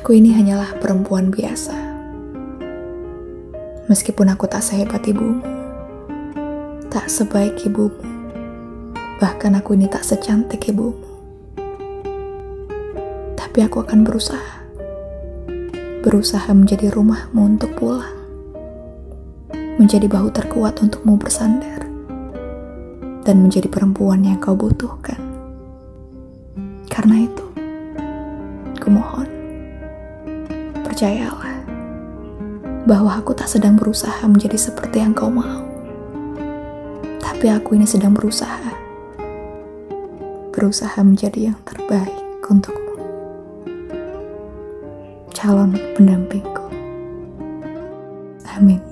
Aku ini hanyalah perempuan biasa. Meskipun aku tak sehebat ibumu, tak sebaik ibumu, bahkan aku ini tak secantik ibumu. Tapi aku akan berusaha. Berusaha menjadi rumahmu untuk pulang. Menjadi bahu terkuat untukmu bersandar. Dan menjadi perempuan yang kau butuhkan. Karena itu, percayalah bahwa aku tak sedang berusaha menjadi seperti yang kau mau. Tapi aku ini sedang berusaha. Berusaha menjadi yang terbaik untukmu. Calon pendampingku. Amin.